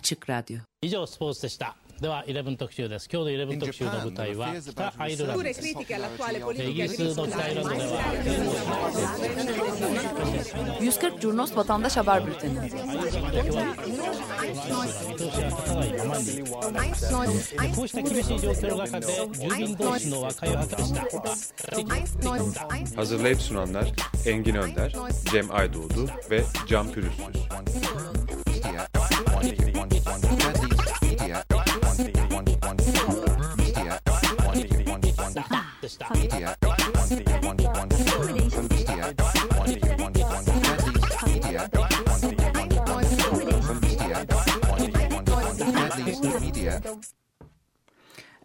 Açık Radyo 以上スポーツでしたでは11特集です今日の11特集の舞台は北アイルランド Pure です critiche all'attuale イ politica ギリスの北アイルランドでは 140 Curnos Vatandaş Haber Bülteni 見通しは立たないままにこうした厳しい状況の中で住民同士の和解を図りした Hazırlayıp sunanlar Engin Önder, Cem Aydoğdu ve Can Pürüzsüz.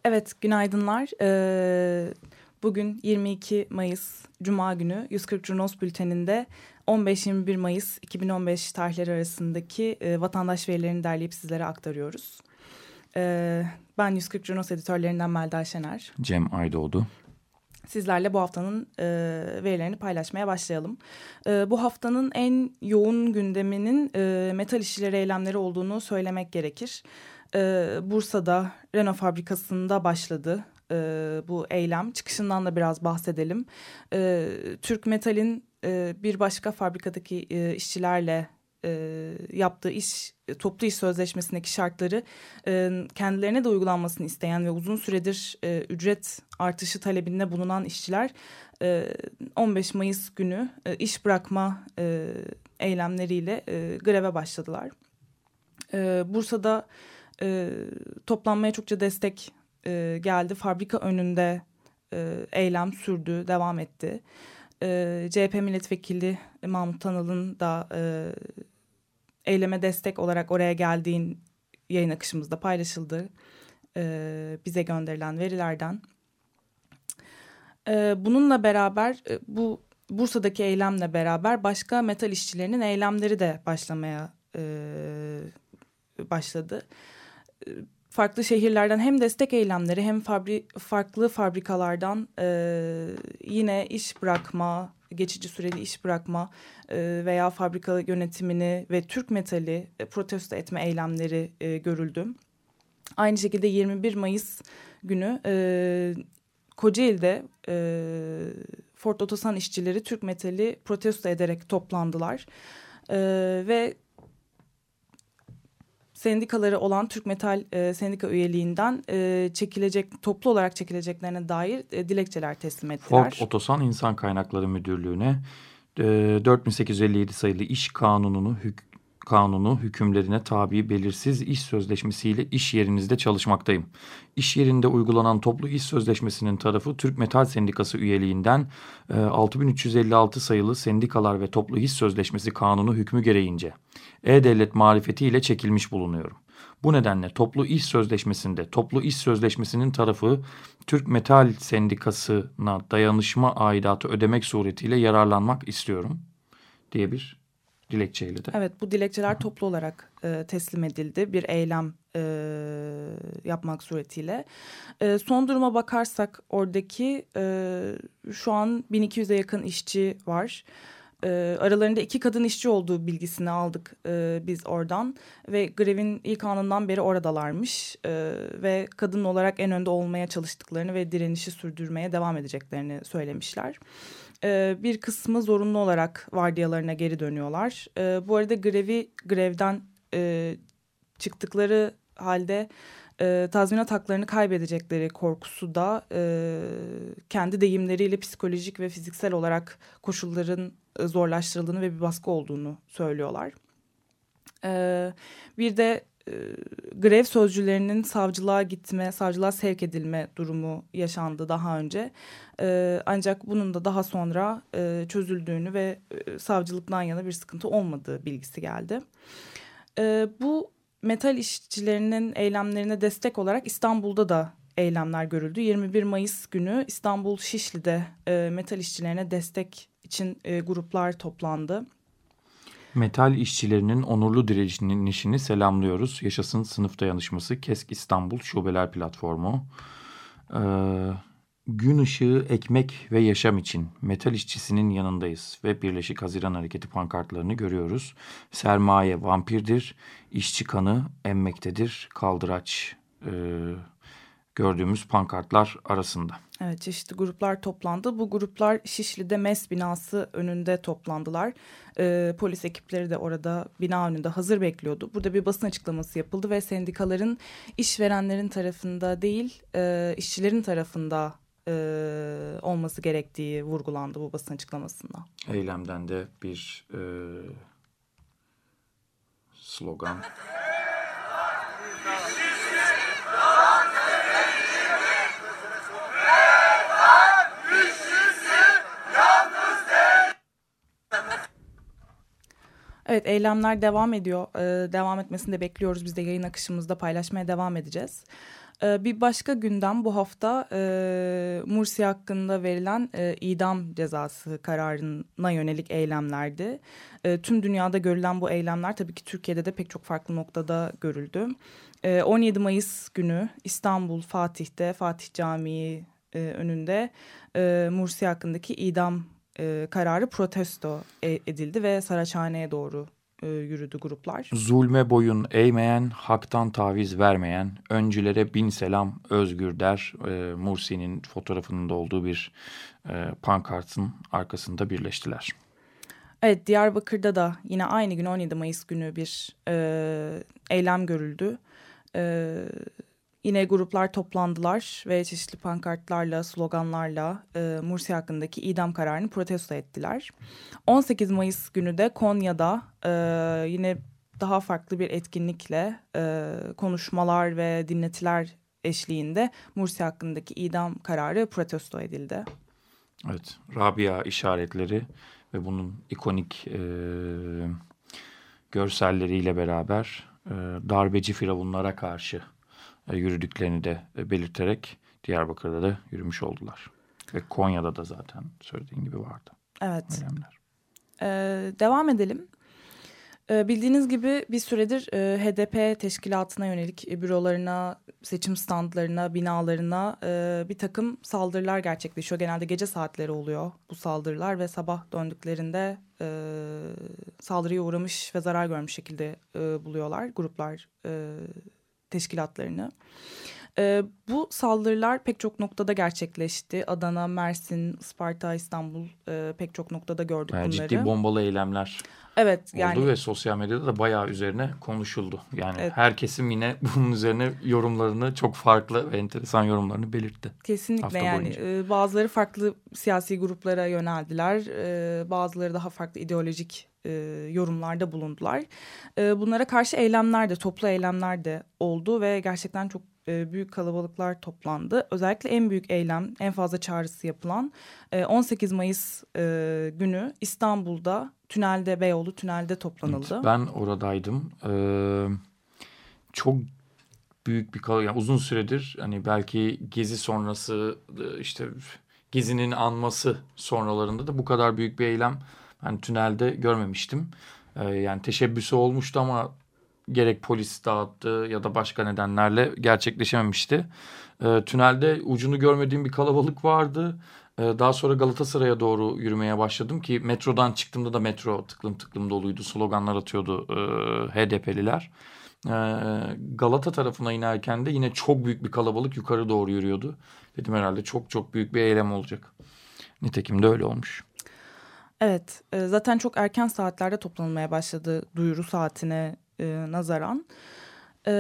Evet, günaydınlar. Ee, bugün 22 Mayıs Cuma günü 140 Curnos Bülteni'nde 15-21 Mayıs 2015 tarihleri arasındaki e, vatandaş verilerini derleyip sizlere aktarıyoruz. Ee, ben 140 Curnos editörlerinden Melda Şener. Cem Aydoğdu. Sizlerle bu haftanın e, verilerini paylaşmaya başlayalım. E, bu haftanın en yoğun gündeminin e, metal işçileri eylemleri olduğunu söylemek gerekir. E, Bursa'da Renault fabrikasında başladı e, bu eylem. Çıkışından da biraz bahsedelim. E, Türk Metal'in e, bir başka fabrikadaki e, işçilerle e, yaptığı iş toplu iş sözleşmesindeki şartları e, kendilerine de uygulanmasını isteyen ve uzun süredir e, ücret artışı talebinde bulunan işçiler e, 15 Mayıs günü e, iş bırakma e, eylemleriyle e, greve başladılar. E, Bursa'da e, toplanmaya çokça destek e, geldi. Fabrika önünde e, eylem sürdü, devam etti. E, CHP milletvekili Mahmut Tanal'ın da e, eyleme destek olarak oraya geldiğin yayın akışımızda paylaşıldı. E, bize gönderilen verilerden. E, bununla beraber e, bu Bursa'daki eylemle beraber başka metal işçilerinin eylemleri de başlamaya e, başladı. Farklı şehirlerden hem destek eylemleri hem fabri, farklı fabrikalardan e, yine iş bırakma, geçici süreli iş bırakma e, veya fabrika yönetimini ve Türk metali e, protesto etme eylemleri e, görüldü. Aynı şekilde 21 Mayıs günü e, Kocaeli'de e, Ford Otosan işçileri Türk metali protesto ederek toplandılar. E, ve sendikaları olan Türk Metal e, sendika üyeliğinden e, çekilecek toplu olarak çekileceklerine dair e, dilekçeler teslim ettiler. Ford Otosan İnsan Kaynakları Müdürlüğü'ne e, 4857 sayılı iş kanununu hük kanunu hükümlerine tabi belirsiz iş sözleşmesiyle iş yerinizde çalışmaktayım. İş yerinde uygulanan toplu iş sözleşmesinin tarafı Türk Metal Sendikası üyeliğinden e, 6356 sayılı Sendikalar ve Toplu İş Sözleşmesi kanunu hükmü gereğince E-Devlet marifetiyle çekilmiş bulunuyorum. Bu nedenle toplu iş sözleşmesinde toplu iş sözleşmesinin tarafı Türk Metal Sendikası'na dayanışma aidatı ödemek suretiyle yararlanmak istiyorum diye bir dilekçeyle de. Evet bu dilekçeler toplu olarak e, teslim edildi bir eylem e, yapmak suretiyle. E, son duruma bakarsak oradaki e, şu an 1200'e yakın işçi var. E, aralarında iki kadın işçi olduğu bilgisini aldık e, biz oradan ve grevin ilk anından beri oradalarmış e, ve kadın olarak en önde olmaya çalıştıklarını ve direnişi sürdürmeye devam edeceklerini söylemişler. E, bir kısmı zorunlu olarak vardiyalarına geri dönüyorlar. E, bu arada grevi grevden e, çıktıkları halde e, tazminat haklarını kaybedecekleri korkusu da e, kendi deyimleriyle psikolojik ve fiziksel olarak koşulların e, zorlaştırıldığını ve bir baskı olduğunu söylüyorlar. E, bir de e, grev sözcülerinin savcılığa gitme, savcılığa sevk edilme durumu yaşandı daha önce. E, ancak bunun da daha sonra e, çözüldüğünü ve e, savcılıktan yana bir sıkıntı olmadığı bilgisi geldi. E, bu metal işçilerinin eylemlerine destek olarak İstanbul'da da eylemler görüldü. 21 Mayıs günü İstanbul Şişli'de e, metal işçilerine destek için e, gruplar toplandı. Metal işçilerinin onurlu direnişini selamlıyoruz. Yaşasın sınıf dayanışması KESK İstanbul Şubeler Platformu. Ee, Gün ışığı, ekmek ve yaşam için metal işçisinin yanındayız ve Birleşik Haziran Hareketi pankartlarını görüyoruz. Sermaye vampirdir, işçi kanı emmektedir, kaldıraç e, gördüğümüz pankartlar arasında. Evet çeşitli gruplar toplandı. Bu gruplar Şişli'de MES binası önünde toplandılar. Ee, polis ekipleri de orada bina önünde hazır bekliyordu. Burada bir basın açıklaması yapıldı ve sendikaların işverenlerin tarafında değil e, işçilerin tarafında e, olması gerektiği vurgulandı bu basın açıklamasında. Eylemden de bir e, slogan. Evet eylemler devam ediyor. Ee, devam etmesini de bekliyoruz. Biz de yayın akışımızda paylaşmaya devam edeceğiz. Ee, bir başka gündem bu hafta e, Mursi hakkında verilen e, idam cezası kararına yönelik eylemlerdi. E, tüm dünyada görülen bu eylemler tabii ki Türkiye'de de pek çok farklı noktada görüldü. E, 17 Mayıs günü İstanbul Fatih'te Fatih Camii e, önünde e, Mursi hakkındaki idam e, kararı protesto e, edildi ve Saraçhane'ye doğru e, yürüdü gruplar. Zulme boyun eğmeyen, haktan taviz vermeyen, öncülere bin selam özgür der. E, Mursi'nin fotoğrafının da olduğu bir e, pankartın arkasında birleştiler. Evet Diyarbakır'da da yine aynı gün 17 Mayıs günü bir e, eylem görüldü. E, Yine gruplar toplandılar ve çeşitli pankartlarla, sloganlarla e, Mursi hakkındaki idam kararını protesto ettiler. 18 Mayıs günü de Konya'da e, yine daha farklı bir etkinlikle e, konuşmalar ve dinletiler eşliğinde Mursi hakkındaki idam kararı protesto edildi. Evet, Rabia işaretleri ve bunun ikonik e, görselleriyle beraber e, darbeci firavunlara karşı yürüdüklerini de e, belirterek Diyarbakır'da da yürümüş oldular. Ve Konya'da da zaten söylediğin gibi vardı. Evet. Eylemler. Ee, devam edelim. Ee, bildiğiniz gibi bir süredir e, HDP teşkilatına yönelik e, bürolarına, seçim standlarına, binalarına e, bir takım saldırılar gerçekleşiyor. Genelde gece saatleri oluyor bu saldırılar ve sabah döndüklerinde e, saldırıya uğramış ve zarar görmüş şekilde e, buluyorlar gruplar e, teşkilatlarını. E, bu saldırılar pek çok noktada gerçekleşti. Adana, Mersin, Isparta, İstanbul e, pek çok noktada gördük yani bunları. Ciddi bombalı eylemler evet, oldu yani... ve sosyal medyada da bayağı üzerine konuşuldu. Yani evet. herkesin yine bunun üzerine yorumlarını çok farklı ve enteresan yorumlarını belirtti. Kesinlikle yani e, bazıları farklı siyasi gruplara yöneldiler. E, bazıları daha farklı ideolojik e, yorumlarda bulundular. E, bunlara karşı eylemler de, toplu eylemler de oldu ve gerçekten çok e, büyük kalabalıklar toplandı. Özellikle en büyük eylem, en fazla çağrısı yapılan e, 18 Mayıs e, günü İstanbul'da tünelde, Beyoğlu tünelde toplanıldı. Evet, ben oradaydım. Ee, çok büyük bir kalabalık, yani uzun süredir hani belki gezi sonrası e, işte gezinin anması sonralarında da bu kadar büyük bir eylem ben tünelde görmemiştim. Ee, yani teşebbüsü olmuştu ama gerek polis dağıttı ya da başka nedenlerle gerçekleşememişti. Ee, tünelde ucunu görmediğim bir kalabalık vardı. Ee, daha sonra Galatasaray'a doğru yürümeye başladım ki metrodan çıktığımda da metro tıklım tıklım doluydu. Sloganlar atıyordu e, HDP'liler. Galata tarafına inerken de yine çok büyük bir kalabalık yukarı doğru yürüyordu. Dedim herhalde çok çok büyük bir eylem olacak. Nitekim de öyle olmuş. Evet, e, zaten çok erken saatlerde toplanmaya başladı duyuru saatine e, nazaran. E,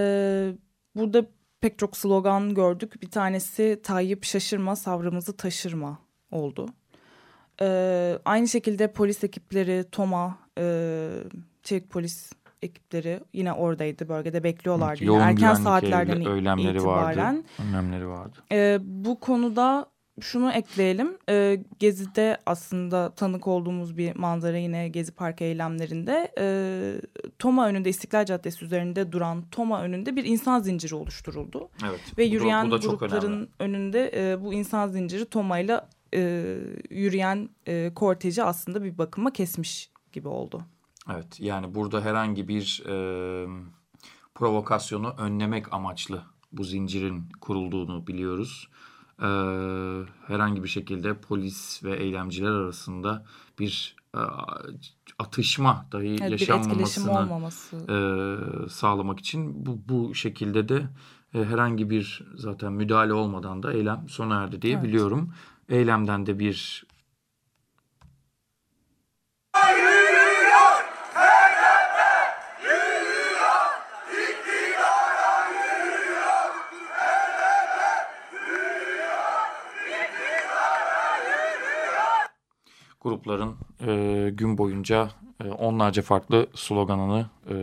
burada pek çok slogan gördük. Bir tanesi Tayyip şaşırma, savrımızı taşırma oldu. E, aynı şekilde polis ekipleri, TOMA, e, çevik polis ekipleri yine oradaydı. Bölgede bekliyorlardı. Evet, yoğun Erken saatlerden itibaren. Vardı, önlemleri vardı. E, bu konuda şunu ekleyelim. E, Gezi'de aslında tanık olduğumuz bir manzara yine Gezi Park eylemlerinde. E, Toma önünde İstiklal Caddesi üzerinde duran Toma önünde bir insan zinciri oluşturuldu. Evet. Ve yürüyen bu bu grupların önünde e, bu insan zinciri Toma ile e, yürüyen e, korteji aslında bir bakıma kesmiş gibi oldu. Evet yani burada herhangi bir e, provokasyonu önlemek amaçlı bu zincirin kurulduğunu biliyoruz. E, herhangi bir şekilde polis ve eylemciler arasında bir e, atışma dahi Evet, yaşanmamasını e, sağlamak için bu, bu şekilde de e, herhangi bir zaten müdahale olmadan da eylem sona erdi diye Evet. biliyorum. Eylemden de bir grupların e, gün boyunca e, onlarca farklı sloganını e,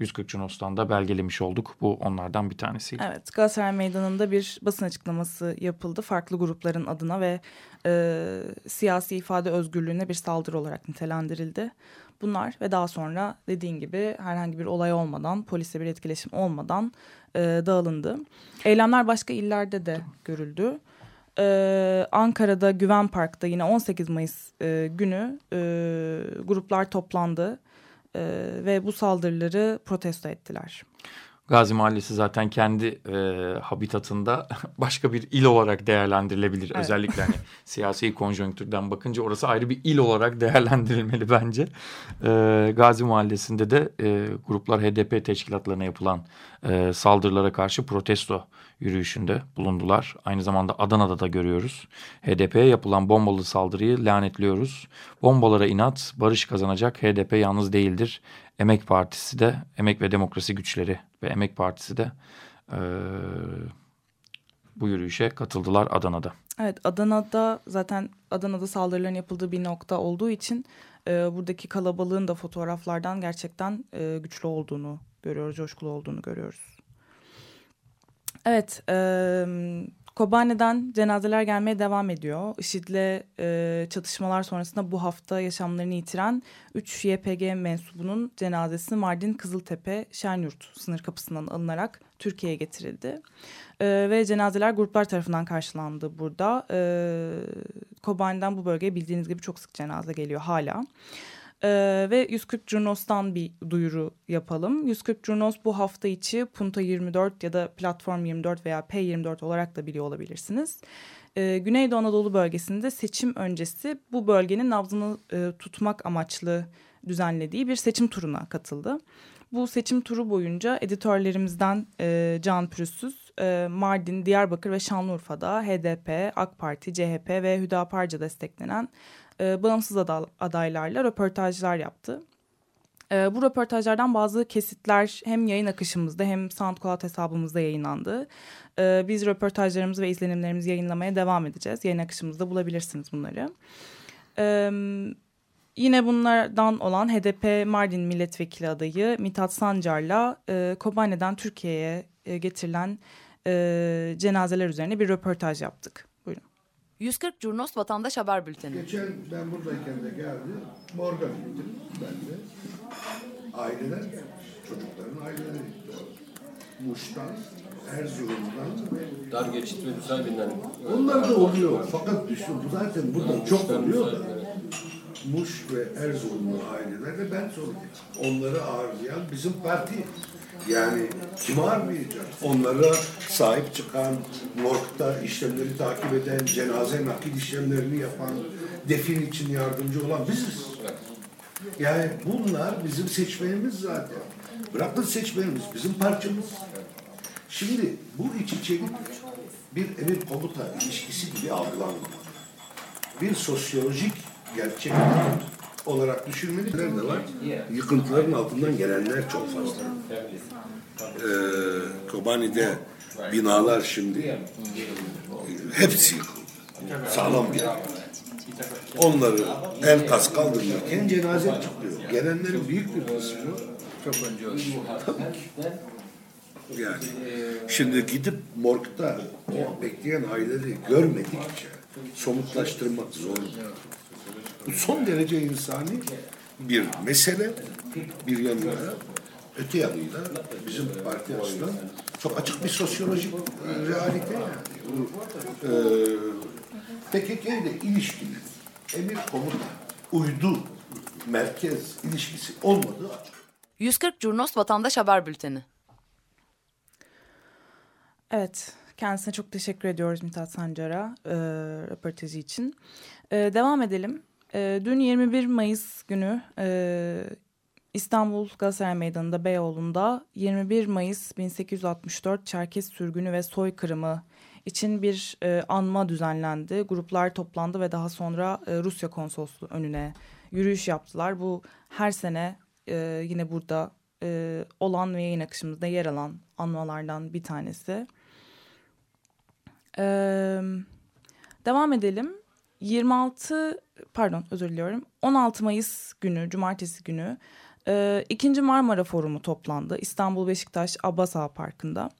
140 Cunos'tan belgelemiş olduk. Bu onlardan bir tanesiydi. Evet, Galatasaray Meydanı'nda bir basın açıklaması yapıldı. Farklı grupların adına ve e, siyasi ifade özgürlüğüne bir saldırı olarak nitelendirildi. Bunlar ve daha sonra dediğin gibi herhangi bir olay olmadan, polisle bir etkileşim olmadan e, dağılındı. Eylemler başka illerde de görüldü. Ee, Ankara'da Güven Park'ta yine 18 Mayıs e, günü e, gruplar toplandı e, ve bu saldırıları protesto ettiler. Gazi Mahallesi zaten kendi e, habitatında başka bir il olarak değerlendirilebilir. Evet. Özellikle hani siyasi konjonktürden bakınca orası ayrı bir il olarak değerlendirilmeli bence. E, Gazi Mahallesi'nde de e, gruplar HDP teşkilatlarına yapılan e, saldırılara karşı protesto yürüyüşünde bulundular. Aynı zamanda Adana'da da görüyoruz. HDP'ye yapılan bombalı saldırıyı lanetliyoruz. Bombalara inat, barış kazanacak HDP yalnız değildir. Emek Partisi de, Emek ve Demokrasi Güçleri ve Emek Partisi de e, bu yürüyüşe katıldılar Adana'da. Evet Adana'da zaten Adana'da saldırıların yapıldığı bir nokta olduğu için e, buradaki kalabalığın da fotoğraflardan gerçekten e, güçlü olduğunu görüyoruz, coşkulu olduğunu görüyoruz. Evet, Kobane'den cenazeler gelmeye devam ediyor. IŞİD'le e, çatışmalar sonrasında bu hafta yaşamlarını yitiren 3 YPG mensubunun cenazesi Mardin Kızıltepe Şenyurt sınır kapısından alınarak Türkiye'ye getirildi. E, ve cenazeler gruplar tarafından karşılandı burada. E, Kobane'den bu bölgeye bildiğiniz gibi çok sık cenaze geliyor hala. Ee, ve 140 Curnos'tan bir duyuru yapalım. 140 Curnos bu hafta içi Punta 24 ya da Platform 24 veya P24 olarak da biliyor olabilirsiniz. Ee, Güneydoğu Anadolu bölgesinde seçim öncesi bu bölgenin nabzını e, tutmak amaçlı düzenlediği bir seçim turuna katıldı. Bu seçim turu boyunca editörlerimizden e, Can Pürüzsüz, e, Mardin, Diyarbakır ve Şanlıurfa'da HDP, AK Parti, CHP ve Hüdaparca desteklenen e, bağımsız ada- adaylarla röportajlar yaptı. E, bu röportajlardan bazı kesitler hem yayın akışımızda hem SoundCloud hesabımızda yayınlandı. E, biz röportajlarımızı ve izlenimlerimizi yayınlamaya devam edeceğiz. Yayın akışımızda bulabilirsiniz bunları. E, yine bunlardan olan HDP Mardin Milletvekili adayı Mithat Sancar'la e, Kobane'den Türkiye'ye e, getirilen e, cenazeler üzerine bir röportaj yaptık. Buyurun. 140 Curnos Vatandaş Haber Bülteni. Geçen ben buradayken de geldi. Morgan gittim ben de. Aileler, çocukların aileleri gitti. Muş'tan, Erzurum'dan. Dar geçit ve Müsaadeni'den. Onlar da oluyor. Fakat düşün, bu zaten burada çok oluyor da. Muş ve Erzurumlu ailelerle ben sorumluyum. Onları ağırlayan bizim parti. Yani kim ağırlayacak? Onlara sahip çıkan, morgda işlemleri takip eden, cenaze nakil işlemlerini yapan, defin için yardımcı olan biziz. Yani bunlar bizim seçmenimiz zaten. Bırakın seçmenimiz, bizim parçamız. Şimdi bu iç içelik bir emir komuta ilişkisi gibi algılanmamalı. Bir sosyolojik gerçek olarak düşünmeliler de var. Yıkıntıların altından gelenler çok fazla. Ee, Kobani'de binalar şimdi hepsi yıkıldı. Sağlam bir Onları enkaz kaldırırken cenaze çıkıyor. Gelenlerin büyük bir kısmı Çok önce öldü. yani şimdi gidip morgda o bekleyen aileleri görmedikçe somutlaştırmak zor. Bu son derece insani bir mesele bir yanıyla öte yanıyla bizim parti açısından çok açık bir sosyolojik e, realite yani. Bu, e, PKK ile ilişkili emir komuta uydu merkez ilişkisi olmadığı açık. 140 Curnos Vatandaş Haber Bülteni. Evet, Kendisine çok teşekkür ediyoruz Mithat Sancar'a e, röportajı için. E, devam edelim. E, dün 21 Mayıs günü e, İstanbul Galatasaray Meydanı'nda Beyoğlu'nda 21 Mayıs 1864 Çerkes sürgünü ve soykırımı için bir e, anma düzenlendi. Gruplar toplandı ve daha sonra e, Rusya konsolosluğu önüne yürüyüş yaptılar. Bu her sene yine burada olan ve yayın akışımızda yer alan anmalardan bir tanesi. E, devam edelim. 26 pardon özür diliyorum 16 Mayıs günü cumartesi günü e, ikinci Marmara Forumu toplandı İstanbul Beşiktaş Abbas Ağa Parkı'nda.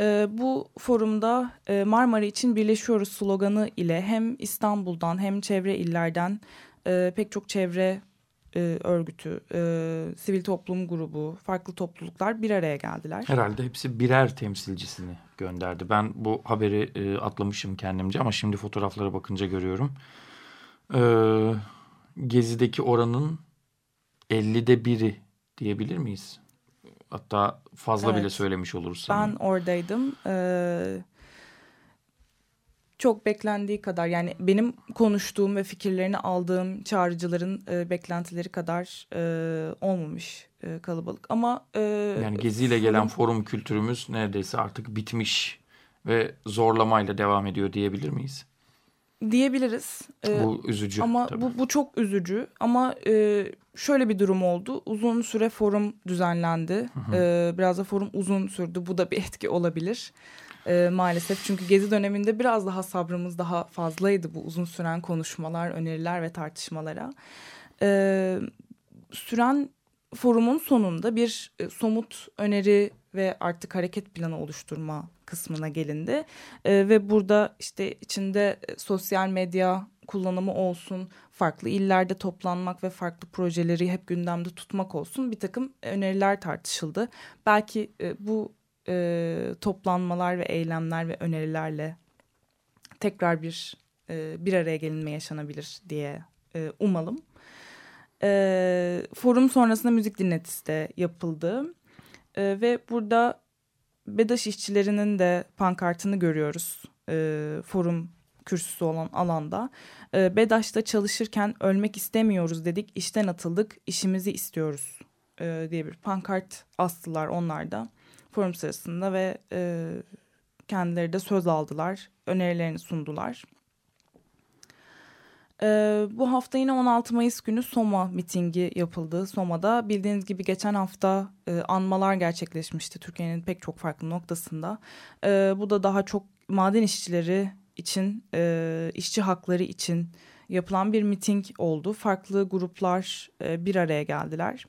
E, bu forumda e, Marmara için birleşiyoruz sloganı ile hem İstanbul'dan hem çevre illerden e, pek çok çevre e, örgütü, e, sivil toplum grubu, farklı topluluklar bir araya geldiler. Herhalde hepsi birer temsilcisini gönderdi. Ben bu haberi e, atlamışım kendimce ama şimdi fotoğraflara bakınca görüyorum. E, Gezi'deki oranın 50'de biri diyebilir miyiz? Hatta fazla Evet. bile söylemiş oluruz. Ben oradaydım. Ee, çok beklendiği kadar yani benim konuştuğum ve fikirlerini aldığım çağrıcıların e, beklentileri kadar e, olmamış e, kalabalık. Ama e, Yani geziyle gelen forum- forum kültürümüz neredeyse artık bitmiş ve zorlamayla devam ediyor diyebilir miyiz? diyebiliriz. E, bu üzücü. Ama tabii. bu, bu çok üzücü. Ama e, şöyle bir durum oldu. Uzun süre forum düzenlendi. E, biraz da forum uzun sürdü. Bu da bir etki olabilir. E, maalesef çünkü gezi döneminde biraz daha sabrımız daha fazlaydı bu uzun süren konuşmalar, öneriler ve tartışmalara. E, süren forumun sonunda bir e, somut öneri ve artık hareket planı oluşturma kısmına gelindi. E, ve burada işte içinde e, sosyal medya kullanımı olsun, farklı illerde toplanmak ve farklı projeleri hep gündemde tutmak olsun bir takım öneriler tartışıldı. Belki e, bu e, toplanmalar ve eylemler ve önerilerle tekrar bir e, bir araya gelinme yaşanabilir diye e, umalım. E, forum sonrasında müzik dinletisi de yapıldı. E, ve burada BEDAŞ işçilerinin de pankartını görüyoruz e, forum kürsüsü olan alanda. E, BEDAŞ'ta çalışırken ölmek istemiyoruz dedik, işten atıldık, işimizi istiyoruz e, diye bir pankart astılar onlar da forum sırasında ve e, kendileri de söz aldılar, önerilerini sundular. Ee, bu hafta yine 16 Mayıs günü Soma mitingi yapıldı. Soma'da bildiğiniz gibi geçen hafta e, anmalar gerçekleşmişti Türkiye'nin pek çok farklı noktasında. Ee, bu da daha çok maden işçileri için, e, işçi hakları için yapılan bir miting oldu. Farklı gruplar e, bir araya geldiler.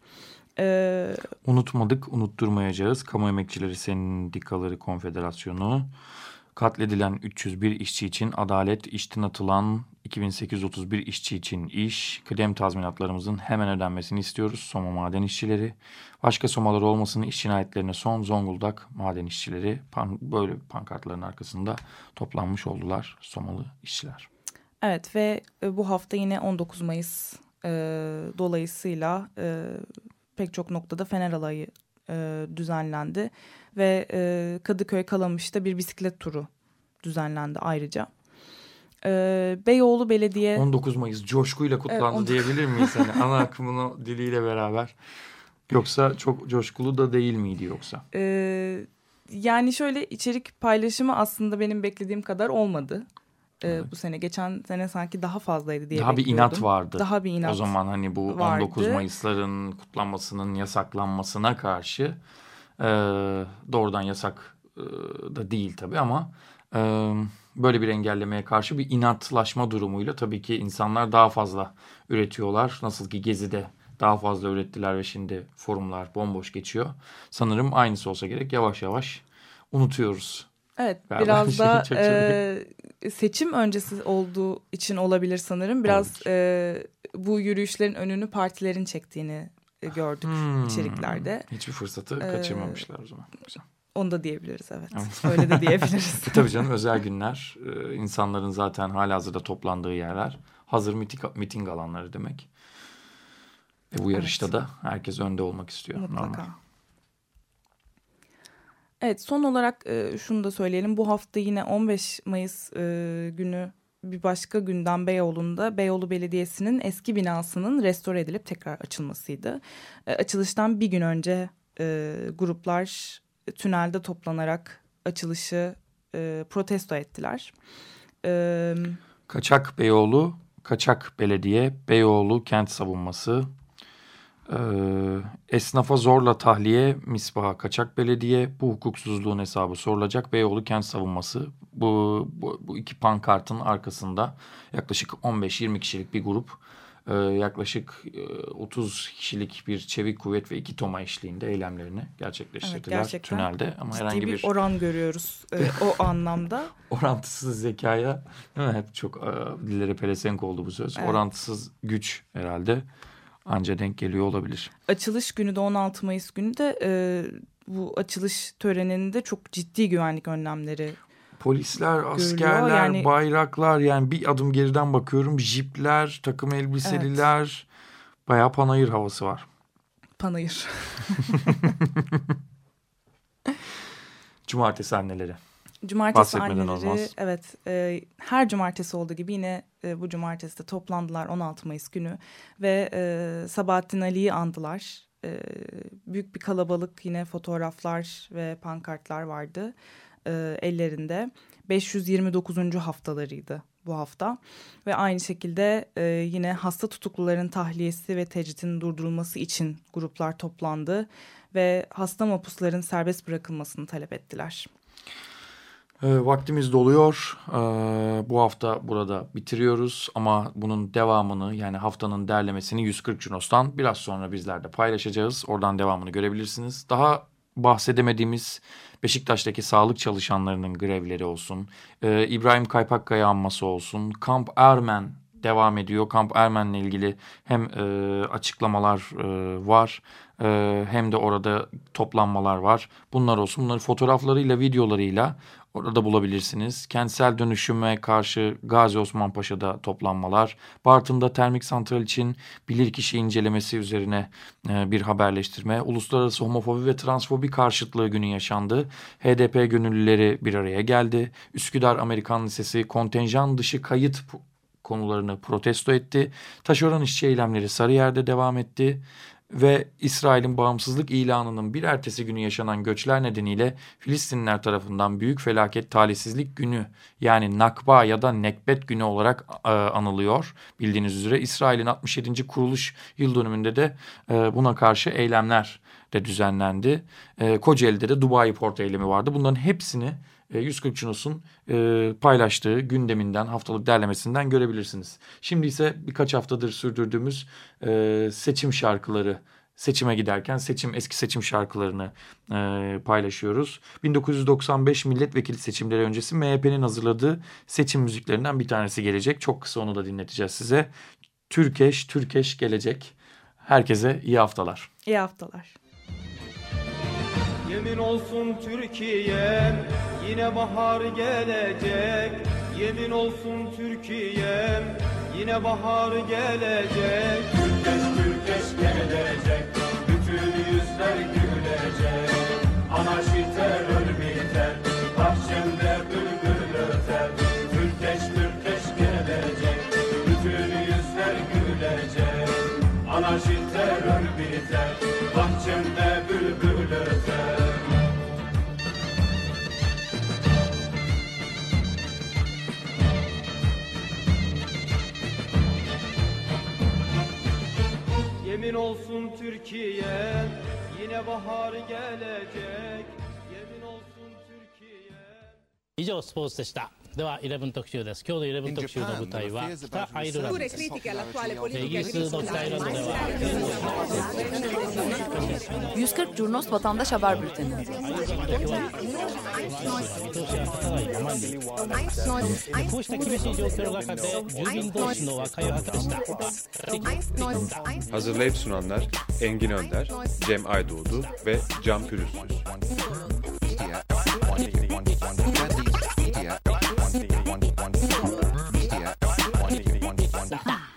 Ee, Unutmadık, unutturmayacağız. Kamu Emekçileri Sendikaları Konfederasyonu katledilen 301 işçi için adalet, işten atılan 2831 işçi için iş, kıdem tazminatlarımızın hemen ödenmesini istiyoruz. Soma maden işçileri, başka somalar olmasın iş cinayetlerine son Zonguldak maden işçileri pan, böyle pankartların arkasında toplanmış oldular Somalı işçiler. Evet ve e, bu hafta yine 19 Mayıs e, dolayısıyla e, pek çok noktada Fener Alayı e, düzenlendi ve e, Kadıköy Kalamış'ta bir bisiklet turu düzenlendi ayrıca. E, Beyoğlu Belediye 19 Mayıs coşkuyla kutlandı on- diyebilir miyiz? Hani ana akımını diliyle beraber. Yoksa çok coşkulu da değil miydi yoksa? e, yani şöyle içerik paylaşımı aslında benim beklediğim kadar olmadı. E, Bu sene geçen sene sanki daha fazlaydı diye Daha bir bekliyordum. inat vardı. Daha bir inat. O zaman hani bu vardı. 19 Mayıs'ların kutlanmasının yasaklanmasına karşı e, doğrudan yasak e, da değil tabii ama e, böyle bir engellemeye karşı bir inatlaşma durumuyla tabii ki insanlar daha fazla üretiyorlar. Nasıl ki Gezi'de daha fazla ürettiler ve şimdi forumlar bomboş geçiyor. Sanırım aynısı olsa gerek yavaş yavaş unutuyoruz. Evet Galiba biraz da e, seçim öncesi olduğu için olabilir sanırım. Biraz e, bu yürüyüşlerin önünü partilerin çektiğini e, gördük Hmm. içeriklerde. Hiçbir fırsatı Ee, kaçırmamışlar o zaman. Güzel. Onu da diyebiliriz evet. Öyle de diyebiliriz. E tabii canım özel günler e, insanların zaten halihazırda toplandığı yerler. Hazır miting, miting alanları demek. E bu yarışta Evet. da herkes önde olmak istiyor. Mutlaka. Normal. Evet son olarak e, şunu da söyleyelim. Bu hafta yine 15 Mayıs e, günü bir başka günden Beyoğlu'nda Beyoğlu Belediyesi'nin eski binasının restore edilip tekrar açılmasıydı. E, açılıştan bir gün önce e, gruplar tünelde toplanarak açılışı e, protesto ettiler. E, Kaçak Beyoğlu, Kaçak Belediye, Beyoğlu Kent Savunması, e, esnafa zorla tahliye, misbaha kaçak belediye, bu hukuksuzluğun hesabı sorulacak, Beyoğlu Kent Savunması. Bu, bu, bu iki pankartın arkasında yaklaşık 15-20 kişilik bir grup e, yaklaşık e, 30 kişilik bir çevik kuvvet ve iki toma eşliğinde eylemlerini gerçekleştirdiler evet, tünelde. Ama ciddi herhangi bir, bir oran görüyoruz e, o anlamda. Orantısız zekaya değil mi? hep çok e, dillere pelesenk oldu bu söz. Evet. Orantısız güç herhalde anca denk geliyor olabilir. Açılış günü de 16 Mayıs günü de e, bu açılış töreninde çok ciddi güvenlik önlemleri Polisler, askerler, yani, bayraklar yani bir adım geriden bakıyorum jipler, takım elbiseliler evet. bayağı panayır havası var. Panayır. Cumartesi anneleri. Cumartesi anneleri olmaz. evet e, her cumartesi olduğu gibi yine e, bu cumartesi de toplandılar 16 Mayıs günü ve e, Sabahattin Ali'yi andılar. E, büyük bir kalabalık yine fotoğraflar ve pankartlar vardı e, ellerinde. 529. haftalarıydı bu hafta ve aynı şekilde e, yine hasta tutukluların tahliyesi ve tecritin durdurulması için gruplar toplandı ve hasta mapusların serbest bırakılmasını talep ettiler. E, vaktimiz doluyor. E, bu hafta burada bitiriyoruz ama bunun devamını yani haftanın derlemesini 140 Junos'tan biraz sonra bizler de paylaşacağız. Oradan devamını görebilirsiniz. Daha bahsedemediğimiz Beşiktaş'taki sağlık çalışanlarının grevleri olsun, e, İbrahim Kaypakkaya anması olsun, Kamp Ermen devam ediyor. Kamp Ermen'le ilgili hem e, açıklamalar e, var hem de orada toplanmalar var. Bunlar olsun. Bunları fotoğraflarıyla, videolarıyla orada bulabilirsiniz. Kentsel dönüşüme karşı Gazi Osman Paşa'da toplanmalar. Bartın'da termik santral için bilirkişi incelemesi üzerine e, bir haberleştirme. Uluslararası homofobi ve transfobi karşıtlığı günü yaşandı. HDP gönüllüleri bir araya geldi. Üsküdar Amerikan Lisesi kontenjan dışı kayıt konularını protesto etti. Taşeron işçi eylemleri Sarıyer'de devam etti ve İsrail'in bağımsızlık ilanının bir ertesi günü yaşanan göçler nedeniyle Filistinliler tarafından büyük felaket talihsizlik günü yani Nakba ya da Nekbet günü olarak e, anılıyor. Bildiğiniz üzere İsrail'in 67. kuruluş yıl dönümünde de e, buna karşı eylemler de düzenlendi. E, Kocaeli'de de Dubai Port eylemi vardı. Bunların hepsini 140 Cunos'un e, paylaştığı gündeminden, haftalık derlemesinden görebilirsiniz. Şimdi ise birkaç haftadır sürdürdüğümüz e, seçim şarkıları seçime giderken seçim eski seçim şarkılarını e, paylaşıyoruz. 1995 milletvekili seçimleri öncesi MHP'nin hazırladığı seçim müziklerinden bir tanesi gelecek. Çok kısa onu da dinleteceğiz size. Türkeş, Türkeş gelecek. Herkese iyi haftalar. İyi haftalar. Yemin olsun Türkiye yine bahar gelecek. Yemin olsun Türkiye yine bahar gelecek. Türkeş Türkeş gelecek. Bütün yüzler gülecek. Anarşi terör biter bahçemde bülbül öter. Türkeş Türkeş gelecek. Bütün yüzler gülecek. Anarşi terör biter bahçemde olsun Türkiye yine bahar gelecek. Yemin olsun Türkiye. 以上スポーツでした。では11特集です今日の11特集の舞台は北アイルランドですイギリスの北アイルランドでは140 Curnos Vatandaş Haber Bülteni Hazırlayıp sunanlar Engin Önder, Cem Aydoğdu ve Can Pürüzsüz.